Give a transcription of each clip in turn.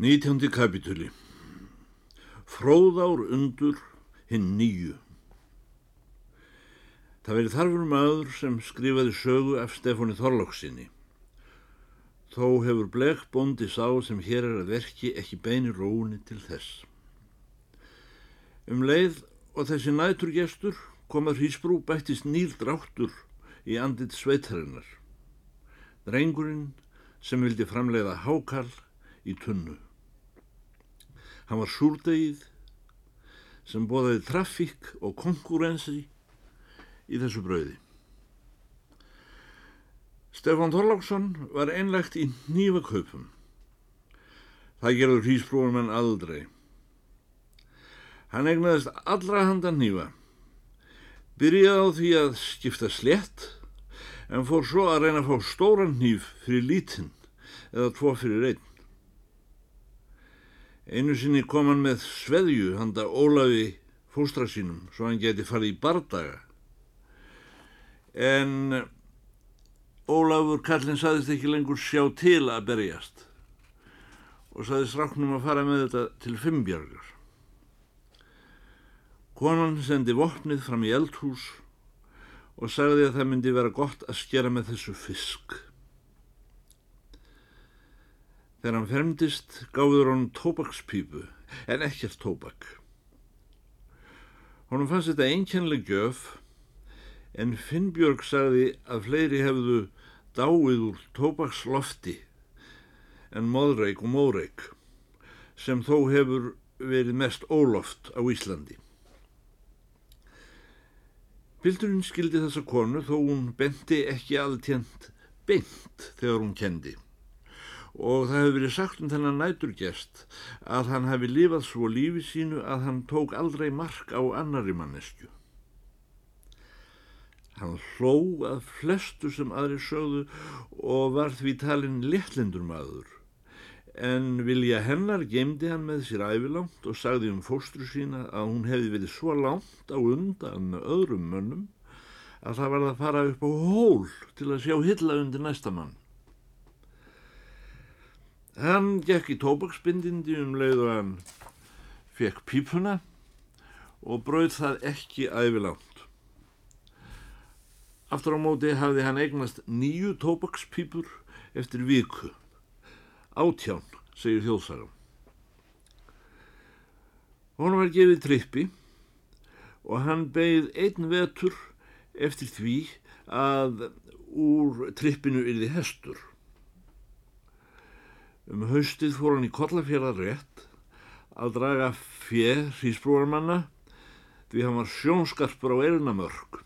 Nítjándi kapitúli Fróðár undur hinn nýju Það verið þarfur maður sem skrifaði sögu af Stefóni Þorlóksinni. Þó hefur blek bóndi sá sem hér er að verki ekki beini róni til þess. Um leið og þessi næturgestur komað hrísbrú bættist nýl dráttur í andit sveitarinnar. Drengurinn sem vildi framleiða hákall í tunnu. Hann var súrdegið sem bóðaði trafík og konkurensi í þessu brauði. Stefán Þorláksson var einlegt í nýfa kaupum. Það gerður hrísbróðum en aldrei. Hann egnaðist allra handan nýfa. Byrjaði á því að skipta slett en fór svo að reyna að fá stóran nýf fyrir lítinn eða tvo fyrir einn. Einu sinni kom hann með sveðju handa Ólafi fóstra sínum svo hann geti farið í bardaga. En Ólafur kallin saðist ekki lengur sjá til að berjast og saðist ráknum að fara með þetta til Fimbjörgar. Konan sendi vopnið fram í eldhús og sagði að það myndi vera gott að skera með þessu fisk. Þegar hann fermdist gáður hann tóbakspípu en ekkert tóbak. Honum fannst þetta einkennleg gjöf en Finnbjörg sagði að fleiri hefðu dáið úr tóbakslofti en móðreik og móðreik sem þó hefur verið mest óloft á Íslandi. Bildurinn skildi þessa konu þó hún benti ekki aðtjent beint þegar hún kendi og það hefur verið sagt um þennan næturgest að hann hefði lifað svo lífi sínu að hann tók aldrei mark á annari mannesku. Hann hló að flestu sem aðri sögðu og var því talinn léttlindur maður, en vilja hennar gemdi hann með sér ævilangt og sagði um fóstru sína að hún hefði verið svo langt á undan öðrum mönnum að það var að fara upp á hól til að sjá hilla undir næsta mann. Hann gekk í tóbaksbindindi um leið og hann fekk pípuna og brauð það ekki ævilangt. Aftur á móti hafði hann eignast nýju tóbakspípur eftir viku. Átján, segir þjóðsagan. Hún var gefið trippi og hann beigð einn vetur eftir því að úr trippinu yrði hestur. Um haustið fór hann í kollafjörðar rétt að draga fjö hrísbrúarmanna því hann var sjónskarpur á erunamörk.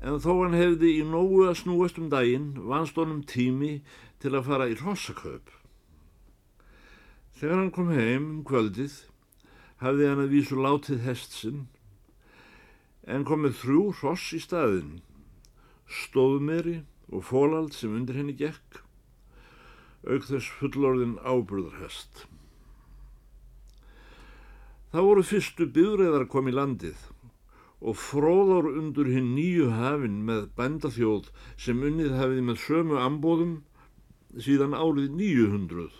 En þó hann hefði í nógu að snúast um daginn vannst honum tími til að fara í rossakaup. Þegar hann kom heim um kvöldið hafði hann að vísu látið hestsinn en komið þrjú ross í staðin, stóðumeri og fólald sem undir henni gekk auk þess fullorðin ábyrðarhest. Það voru fyrstu byðræðar kom í landið og fróðar undur hinn nýju hafinn með bændaþjóð sem unnið hafið með sömu ambóðum síðan árið 900.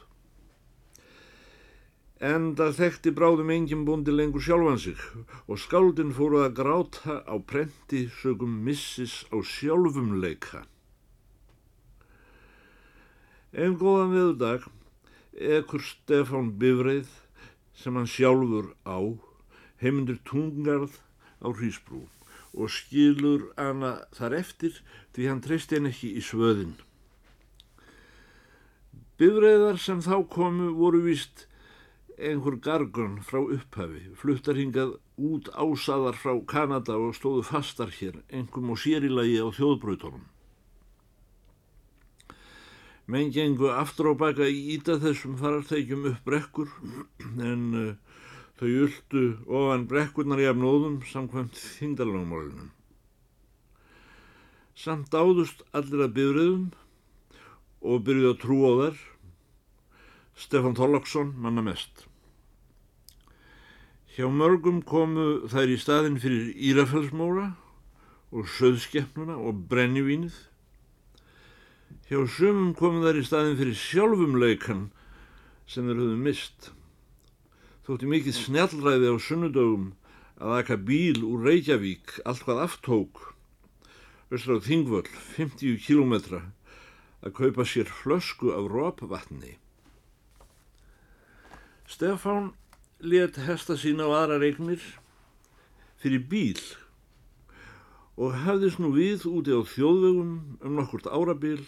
En það þekkti bráðum engin búndi lengur sjálfan sig og skáldin fóru að gráta á prenti sögum missis á sjálfum leika. Einn góðan viðdag ekkur Stefán Bifreið sem hann sjálfur á heimundur tungarð á hrísbrú og skilur hana þar eftir því hann treysti henn ekki í svöðin. Bifreiðar sem þá komu voru víst einhver gargun frá upphafi, fluttar hingað út ásaðar frá Kanada og stóðu fastar hér, einhverjum og sérilagi á þjóðbröytunum. Menn gengu aftur á baka í íta þessum farartækjum upp brekkur en uh, þau uldu ofan brekkurnar í afnóðum samkvæmt þingdalagmálunum. Samt áðust allir að byrjuðum og byrjuði að trú á þær. Stefan Þorlaksson manna mest. Hjá mörgum komu þær í staðin fyrir Írafellsmóra og söðskeppnuna og brennivínið Hjá sumum komum þær í staðin fyrir sjálfum leikan sem þeir höfðu mist. Þótti mikið snjallræði á sunnudögum að aka bíl úr Reykjavík allt hvað aftók, östra á Þingvöld, 50 kílometra, að kaupa sér flösku af rópvatni. Stefán let hesta sína á aðra regnir fyrir bíl og hefðist nú við úti á þjóðvegum um nokkurt árabil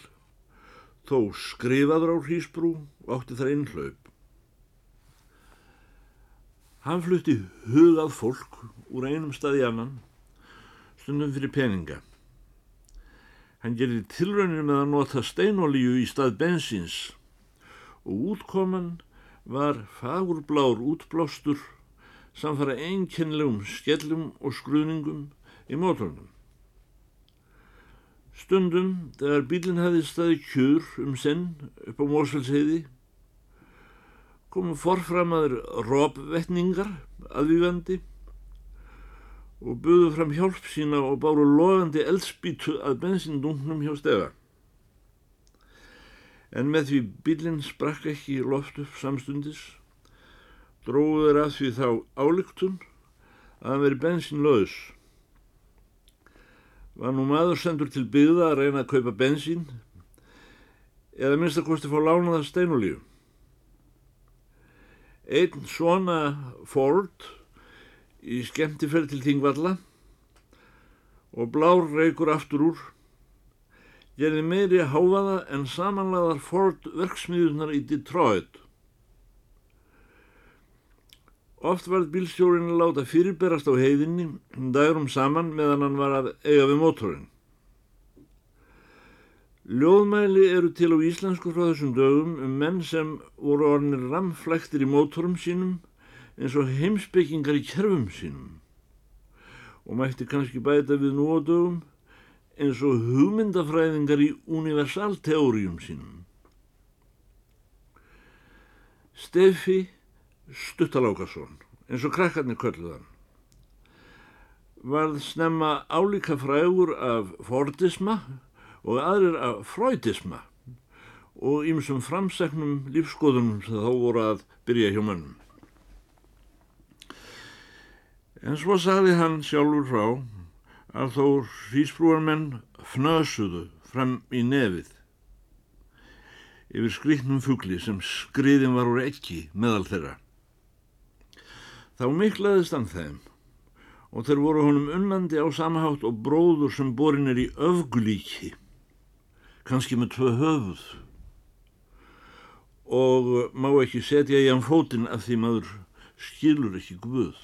þó skrifaður á hrísbrú og átti þar innhlaup. Hann flutti hugað fólk úr einum staði annan, stundum fyrir peninga. Hann gerði tilraunir með að nota steinolíu í stað bensins og útkoman var fagurblár útblástur samfara einkennlegum skellum og skruðningum í mótornum. Stundum, þegar bílinn hefði staði kjur um senn upp á Mósfellsheiði, komu forframaður rópvetningar aðvígandi og buðu fram hjálp sína og báru loðandi eldspítu að bensindungnum hjá stefa. En með því bílinn sprakk ekki loft upp samstundis, dróðu þeir að því þá álíktun að hann veri bensinlaus var nú maður sendur til byggða að reyna að kaupa bensín eða minnst að kosti fá lánaða steinolíu. Einn svona Ford í skemmtiferð til Þingvalla og blár reykur aftur úr gerði meiri háfaða en samanlaðar Ford verksmiðunar í Detroit Oft varð bílstjórin að láta fyrirberast á heiðinni dærum saman meðan hann var að eiga við mótorinn. Ljóðmæli eru til á íslensku frá þessum dögum um menn sem voru ornir ramflæktir í mótorum sínum eins og heimsbyggingar í kerfum sínum og mætti kannski bæta við nú á dögum eins og hugmyndafræðingar í universalteórium sínum. Stefi Stuttalákarsson, eins og krakkarnir kölluðan, varð snemma álíka frægur af Fordisma og aðrir af Freudisma og ýmsum framsegnum lífskoðunum sem þá voru að byrja hjá mönnum. En svo sagði hann sjálfur frá að þó hrísbrúarmenn fnösuðu fram í nefið yfir skriknum fugli sem skriðin var úr ekki meðal þeirra. Þá miklaðist hann þeim og þeir voru honum unnandi á samahátt og bróður sem borin er í öfgulíki, kannski með tvö höfuð og má ekki setja í hann fótinn af því maður skilur ekki guð.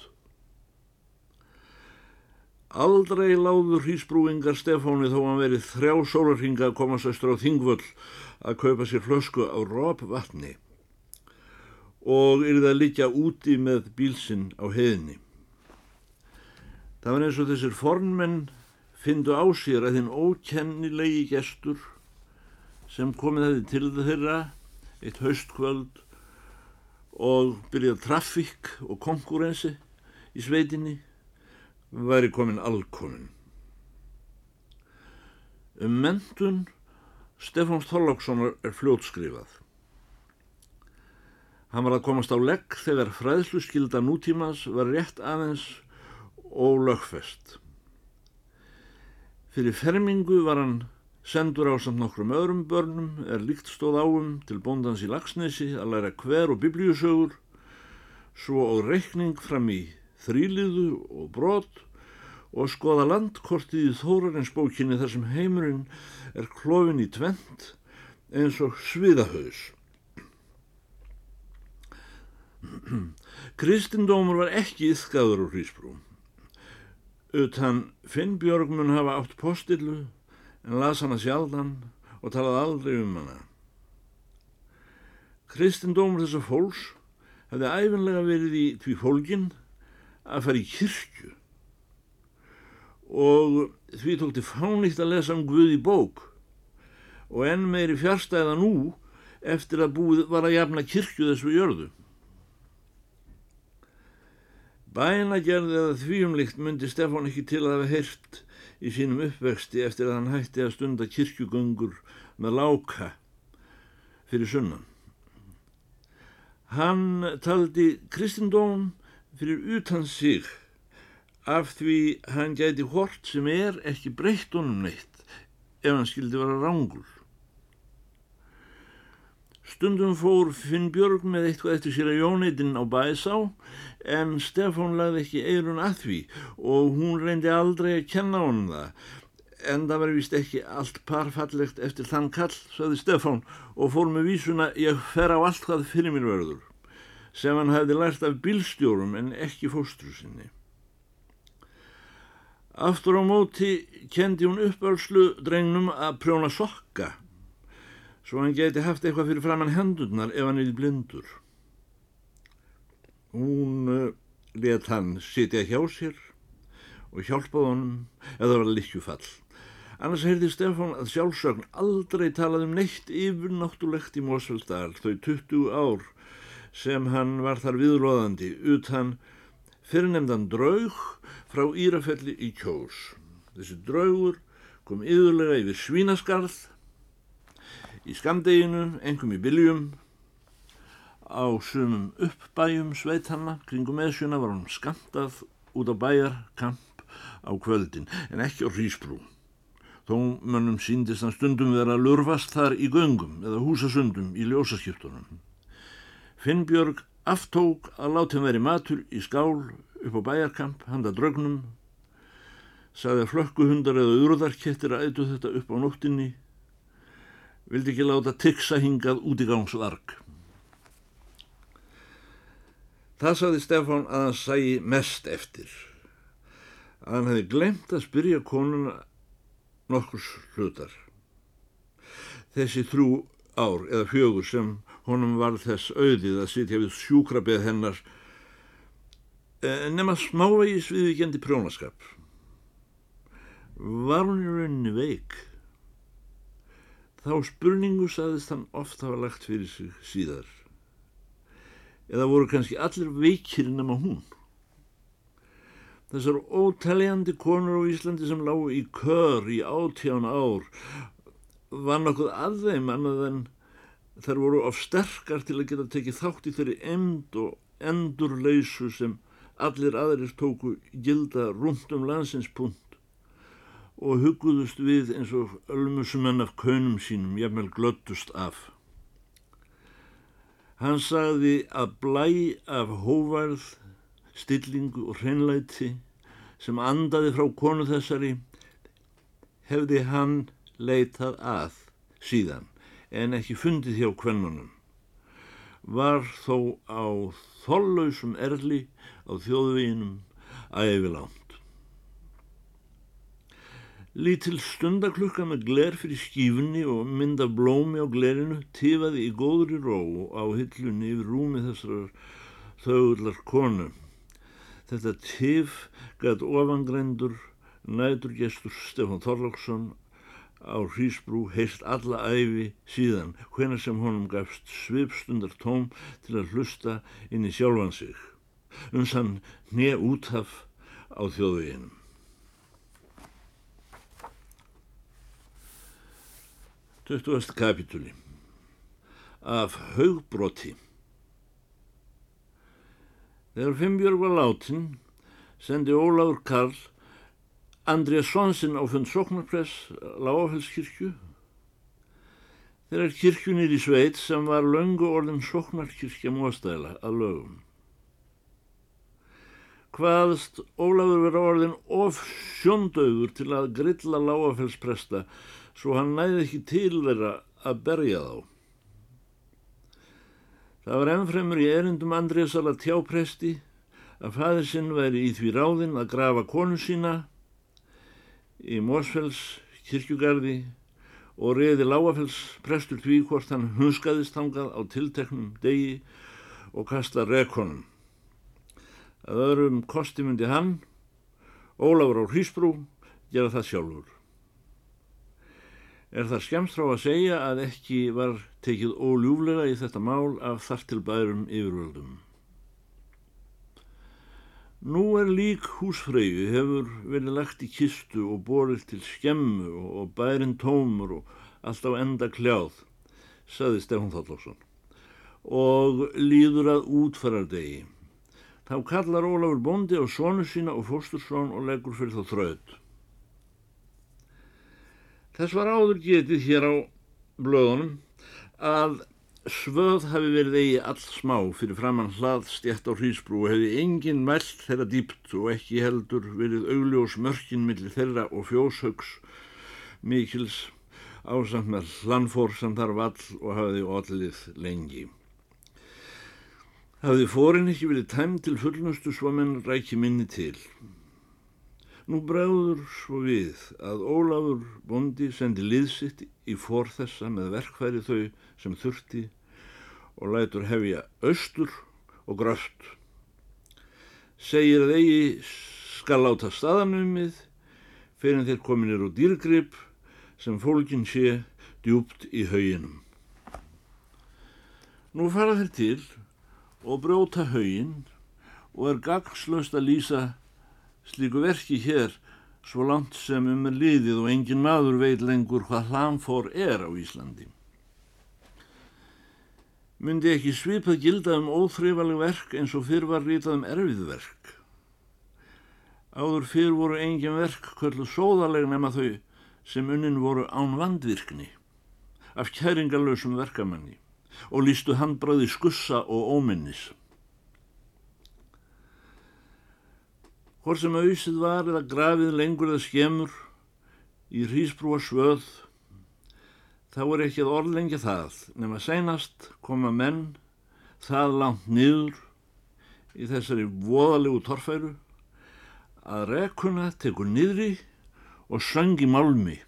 Aldrei láður hrísbrúingar Stefáni þó hann verið þrjá sólarhinga að komast austur á Þingvöll að kaupa sér flösku á róp vatni og yrði að liggja úti með bílsinn á heiðinni. Það var eins og þessir fornmenn fyndu á sér að þinn ókennilegi gestur sem komið hefði til þeirra eitt haustkvöld og byrjað trafík og konkurensi í sveitinni væri komin alkomin. Um mentun Stefáns Þorlákssonar er fljótskrifað. Hann var að komast á legg þegar fræðslu skilda nútímas var rétt aðeins og lögfest. Fyrir fermingu var hann sendur á samt nokkrum öðrum börnum er líkt stóð áum til bóndans í Lagsnesi að læra hver og biblíusögur svo á reikning fram í þrýliðu og brot og skoða landkortið í Þórarins bókinni þar sem heimurinn er klófin í tvent eins og sviðahauðs. Kristindómur var ekki yfkaður úr Hrísbrú. Utan Finnbjörg mun hafa átt postillu en las hana sjaldan og talaði aldrei um hana. Kristindómur þessar fólks hefði æfinlega verið í tví fólkin að fara í kyrkju og því tókti fánitt að lesa um Guði bók og enn meiri fjárstæða nú eftir að búið var að jafna kirkju þessu jörðu. Bænagerð eða þvíumlikt myndi Stefán ekki til að hafa heyrt í sínum uppvexti eftir að hann hætti að stunda kirkjugöngur með láka fyrir sunnan. Hann taldi kristindóm fyrir utan sig af því hann gæti hort sem er ekki breytt honum neitt ef hann skildi vera rángul. Stundum fór Finnbjörg með eitthvað eftir sér að Jóneitin á bæsá en Stefán lagði ekki eirun að því og hún reyndi aldrei að kenna honum það. En það var vist ekki allt parfallegt eftir þann kall, saði Stefán og fór með vísuna ég fer á allt hvað fyrir mér verður sem hann hefði lært af bílstjórum en ekki fóstru sinni. Aftur á móti kendi hún uppölslu drengnum að prjóna sokka svo hann geti haft eitthvað fyrir framann hendurnar ef hann er blindur. Hún uh, let hann sitja hjá sér og hjálpaði honum eða var likjufall. Annars heyrði Stefán að sjálfsögn aldrei talað um neitt yfirnáttulegt í Mósveldal þau 20 ár sem hann var þar viðróðandi utan fyrirnemdan draug frá Írafelli í kjós. Þessi draugur kom yðurlega yfir svínaskarð í skamdeginu, engum í byljum, á sumum uppbæjum sveitanna, kringum eðsjuna var hann skamtað út á bæjarkamp á kvöldin, en ekki á hrísbrú. Þó mönnum síndist hann stundum vera að lurfast þar í göngum eða húsasundum í ljósaskiptunum. Finnbjörg aftók að láta hann veri matur í skál upp á bæjarkamp, handa drögnum, sagði að flökkuhundar eða urðarkettir að eitthvað þetta upp á nóttinni vildi ekki láta tyksa hingað út í gangsvarg. Það saði Stefán að hann sæi mest eftir. Að hann hefði glemt að spyrja konuna nokkurs hlutar. Þessi þrjú ár eða fjögur sem honum var þess auðið að sitja við sjúkrabið hennar eh, nema smávegis viðvíkjandi prjónaskap. Var hún í rauninni veik? Þá spurningu saðist hann oft hafa lagt fyrir sig síðar. Eða voru kannski allir veikir nema hún. Þessar ótaljandi konur á Íslandi sem lágu í kör í átján ár var nokkuð að þeim annað en þær voru of sterkar til að geta tekið þátt í þeirri emd og endurleysu sem allir aðrir tóku gilda rúmt um landsinspunkt og hugguðust við eins og ölmusumenn af kaunum sínum jafnvel glöttust af. Hann sagði að blæ af hóvarð, stillingu og hreinlæti sem andaði frá konu þessari hefði hann leitað að síðan en ekki fundið hjá kvennunum. Var þó á þollausum erli á þjóðveginum yfirlánt. Lítil stundaklukka með gler fyrir skífunni og mynda blómi á glerinu tifaði í góðri ró á hillunni yfir rúmi þessar þauðlar konu. Þetta tif gæt ofangrendur næturgestur Stefán Þorlóksson á Hrísbrú heist alla æfi síðan hvena sem honum gafst svipstundar tóm til að hlusta inn í sjálfan sig. Uns hann nýja útaf á þjóðveginum. 20. kapitúli af haugbroti Þegar Fimbjörg var látin sendi Óláður Karl Andrið Svonsson á fund Soknarpress Láafellskirkju þegar kirkjunir í sveit sem var löngu orðin Soknarkirkja móstæla að lögum. Hvaðst Óláður vera orðin of sjóndaugur til að grilla Láafellspresta svo hann næði ekki til þeirra að berja þá. Það var ennfremur í erindum Andriðsala tjápresti að fæðir sinn væri í því ráðinn að grafa konu sína í Mósfells kirkjugarði og reði Láafells prestur því hvort hann hunskaðist hangað á tilteknum degi og kasta rekonum. Að öðrum kosti myndi hann, Ólafur á Hrísbrú, gera það sjálfur er það skemmt frá að segja að ekki var tekið óljúflega í þetta mál af þartilbærum yfirvöldum. Nú er lík húsfreyju hefur verið lagt í kistu og borið til skemmu og bærin tómur og allt á enda kljáð, saði Stefán Þallófsson, og líður að útfarardegi. Þá kallar Ólafur Bondi á sonu sína og fóstursson og leggur fyrir þá þraut. Þess var áður getið hér á blöðunum að svöð hafi verið eigi alls smá fyrir framann hlað stjætt á hrísbrú og hefði engin meld þeirra dýpt og ekki heldur verið augljós mörkin millir þeirra og fjóshauks mikils ásamt með hlanfór sem þar vall og hafiði ollið lengi. Hafði fórin ekki verið tæm til fullnustu svo menn ræki minni til. Nú bregður svo við að Ólafur Bondi sendi liðsitt í fór þessa með verkfæri þau sem þurfti og lætur hefja austur og gröft. Segir eigi skal láta staðanumið fyrir þeir kominir úr dýrgrip sem fólkin sé djúpt í hauginum. Nú fara þeir til og bróta haugin og er gagslöst að lýsa slíku verki hér svo langt sem um er liðið og engin maður veit lengur hvað hlamfór er á Íslandi. Myndi ekki svipað gilda um óþreifaleg verk eins og fyrr var rítað um erfiðverk. Áður fyrr voru engin verk kvöldu sóðaleg nema þau sem unnin voru án vandvirkni af kæringalösum verkamanni og lístu handbræði skussa og óminnis. Hvort sem auðsið var eða grafið lengur eða skemur í hrísbrúa svöð, þá er ekki að orðlengja það, nema seinast koma menn það langt niður í þessari voðalegu torfæru að rekuna tekur niðri og söngi málmi.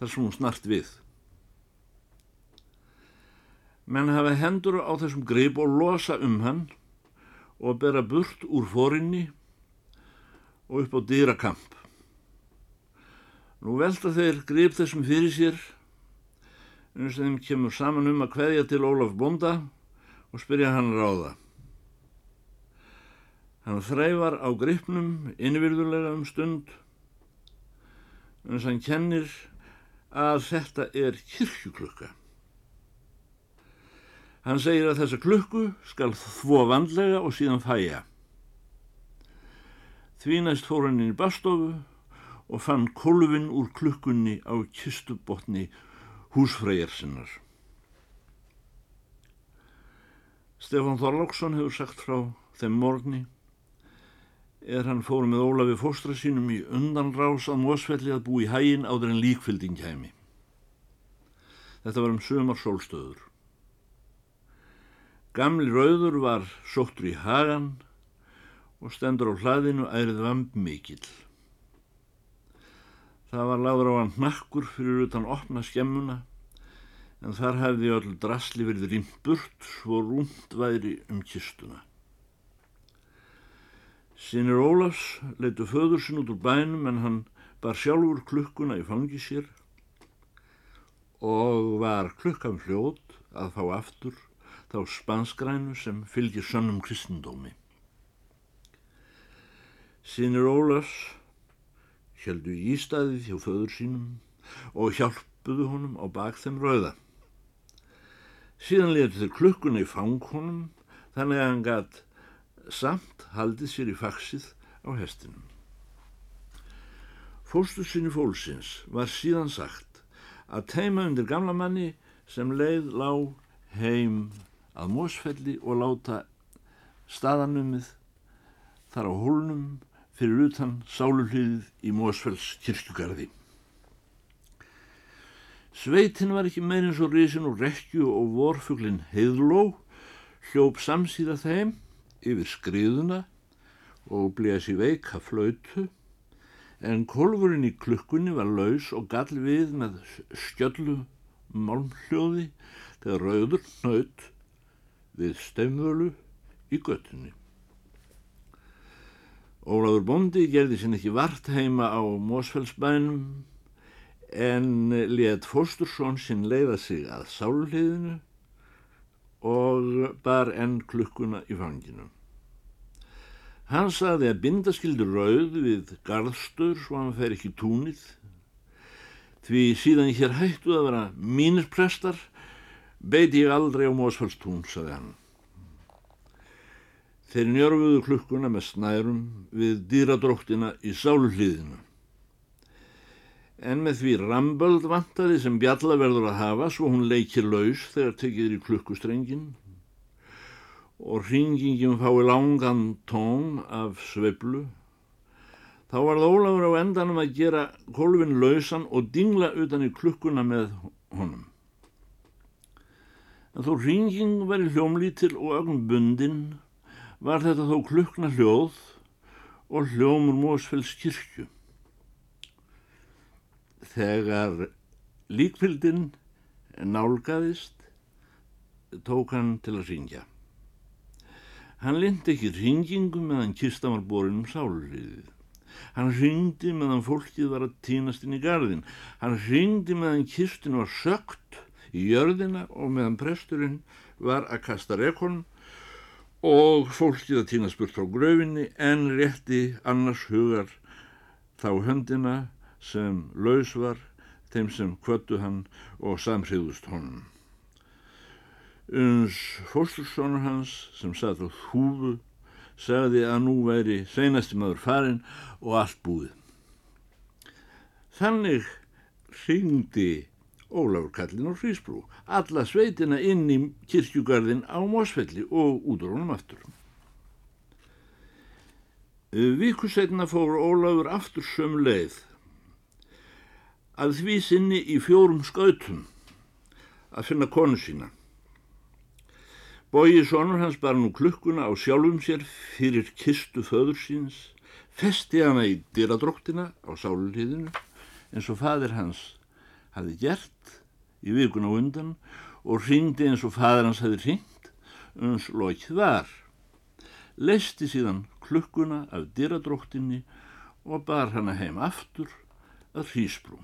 Þar sem hún snart við. Menn hafa hendur á þessum greip og losa um hann og bera burt úr fórinni og upp á dýrakamp. Nú velta þeir greip þessum fyrir sér eins og þeim kemur saman um að hveðja til Ólaf Bonda og spyrja hann ráða. Hann þrævar á greipnum innvirðulega um stund þess að hann kennir að þetta er kirkjuklukka. Hann segir að þessa klukku skal þvó vandlega og síðan fæja. Því næst fór hann inn í bastofu og fann kolvin úr klukkunni á kistubotni húsfræjarsinnar. Stefán Þorlóksson hefur sagt frá þeim morgni er hann fór með Ólafi fóstra sínum í undanrás að mósfelli að bú í hægin áður en líkfylging kæmi. Þetta var um sömar sólstöður. Gamli rauður var sóttur í hagan og stendur á hlaðinu ærið vamb mikill. Það var láður á hann nakkur fyrir utan opna skemmuna en þar hefði öll drasli verið rýmt burt svo rúmt væri um kistuna. Sinir Ólafs leitu föður sinn út úr bænum en hann bar sjálfur klukkuna í fangi sér og var klukkan fljót að fá aftur þá spanskrænu sem fylgir sönnum kristendómi. Sinir Ólafs heldu ístæðið hjá föður sínum og hjálpuðu honum á bak þeim rauða. Síðan letu þeir klukkuna í fang honum þannig að hann gætt samt haldið sér í faksið á hestinum. Fóstu sinni fólksins var síðan sagt að teima undir gamla manni sem leið lág heim að Mósfelli og láta staðanumið þar á hólnum fyrir utan sáluhliðið í Mósfells kirkjugarði. Sveitin var ekki meirinn svo risin og rekju og vorfuglin heiðló hljóp samsýða þeim yfir skriðuna og blési veika flautu en kolvurinn í klukkunni var laus og gall við með skjöllu málmhljóði þegar rauður nöyt við steimvölu í göttunni. Óláður Bondi gerði sinni ekki vart heima á Mósfellsbænum en let Fóstursson sinn leiða sig að sáluhliðinu og bar enn klukkuna í fanginu. Hann saði að bindaskildur rauð við garðstur svo hann fer ekki túnið. Því síðan hér hættu að vera mínir prestar, beiti ég aldrei á Mósfaldstún, saði hann. Þeir njörfuðu klukkuna með snærum við dýradróttina í sáluhlýðinu. En með því ramböld vantaði sem Bjalla verður að hafa svo hún leikir laus þegar tekið er í klukkustrengin og ringingin fái langan tón af sveiblu Þá var það Ólafur á endanum að gera kolvin lausan og dingla utan í klukkuna með honum. En þó ringing veri hljómlítil og ögn bundin var þetta þó klukkna hljóð og hljómur Mósfells kirkju. Þegar líkfyldin nálgæðist tók hann til að ringja. Hann lindi ekki ringingum meðan kistan var borin um sáluliðið. Hann ringdi meðan fólkið var að týnast inn í gardin. Hann ringdi meðan kistin var sökt í jörðina og meðan presturinn var að kasta rekon og fólkið að týnast burt frá gröfinni en rétti annars hugar þá höndina sem laus var þeim sem kvöttu hann og samhriðust honum. Uns fóstursónur hans sem satt á húfu sagði að nú væri seinasti maður farin og allt búið. Þannig syngdi Ólafur Kallin og Hrísbrú alla sveitina inn í kirkjugarðin á Mósfelli og út á honum aftur. Víkusveitna fór Ólafur aftur söm leið að því sinni í fjórum skautum að finna konu sína. Bói sonur hans bar nú klukkuna á sjálfum sér fyrir kistu föður síns festi hana í dyradróttina á sálulíðinu eins og fadir hans hafi gert í vikuna undan og ringdi eins og fadir hans hafi ringt uns lokið var. Leisti síðan klukkuna af dyradróttinni og bar hana heim aftur að hrísbrú.